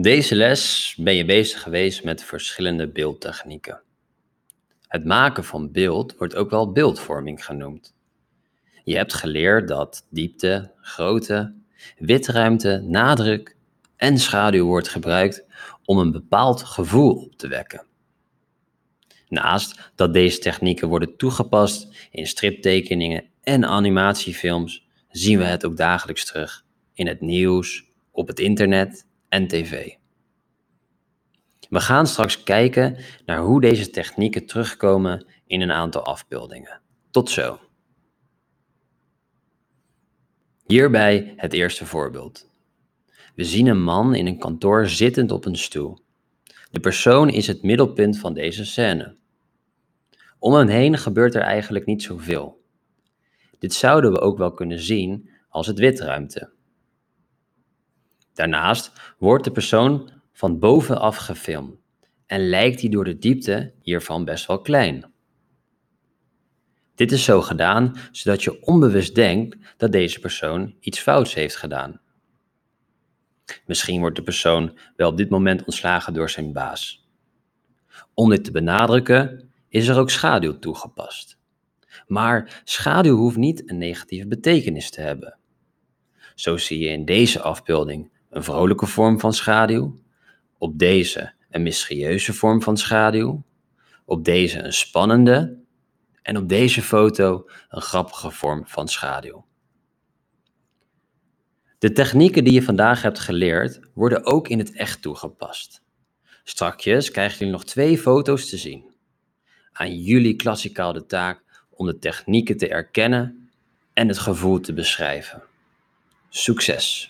Deze les ben je bezig geweest met verschillende beeldtechnieken. Het maken van beeld wordt ook wel beeldvorming genoemd. Je hebt geleerd dat diepte, grootte, witruimte, nadruk en schaduw wordt gebruikt om een bepaald gevoel op te wekken. Naast dat deze technieken worden toegepast in striptekeningen en animatiefilms, zien we het ook dagelijks terug in het nieuws, op het internet en tv. We gaan straks kijken naar hoe deze technieken terugkomen in een aantal afbeeldingen. Tot zo. Hierbij het eerste voorbeeld. We zien een man in een kantoor zittend op een stoel. De persoon is het middelpunt van deze scène. Om hem heen gebeurt er eigenlijk niet zoveel. Dit zouden we ook wel kunnen zien als het witruimte. Daarnaast wordt de persoon van bovenaf gefilmd en lijkt die door de diepte hiervan best wel klein. Dit is zo gedaan zodat je onbewust denkt dat deze persoon iets fouts heeft gedaan. Misschien wordt de persoon wel op dit moment ontslagen door zijn baas. Om dit te benadrukken is er ook schaduw toegepast. Maar schaduw hoeft niet een negatieve betekenis te hebben. Zo zie je in deze afbeelding een vrolijke vorm van schaduw, op deze een mysterieuze vorm van schaduw, op deze een spannende en op deze foto een grappige vorm van schaduw. De technieken die je vandaag hebt geleerd worden ook in het echt toegepast. Strakjes krijgen jullie nog twee foto's te zien. Aan jullie klassikaal de taak om de technieken te erkennen en het gevoel te beschrijven. Succes!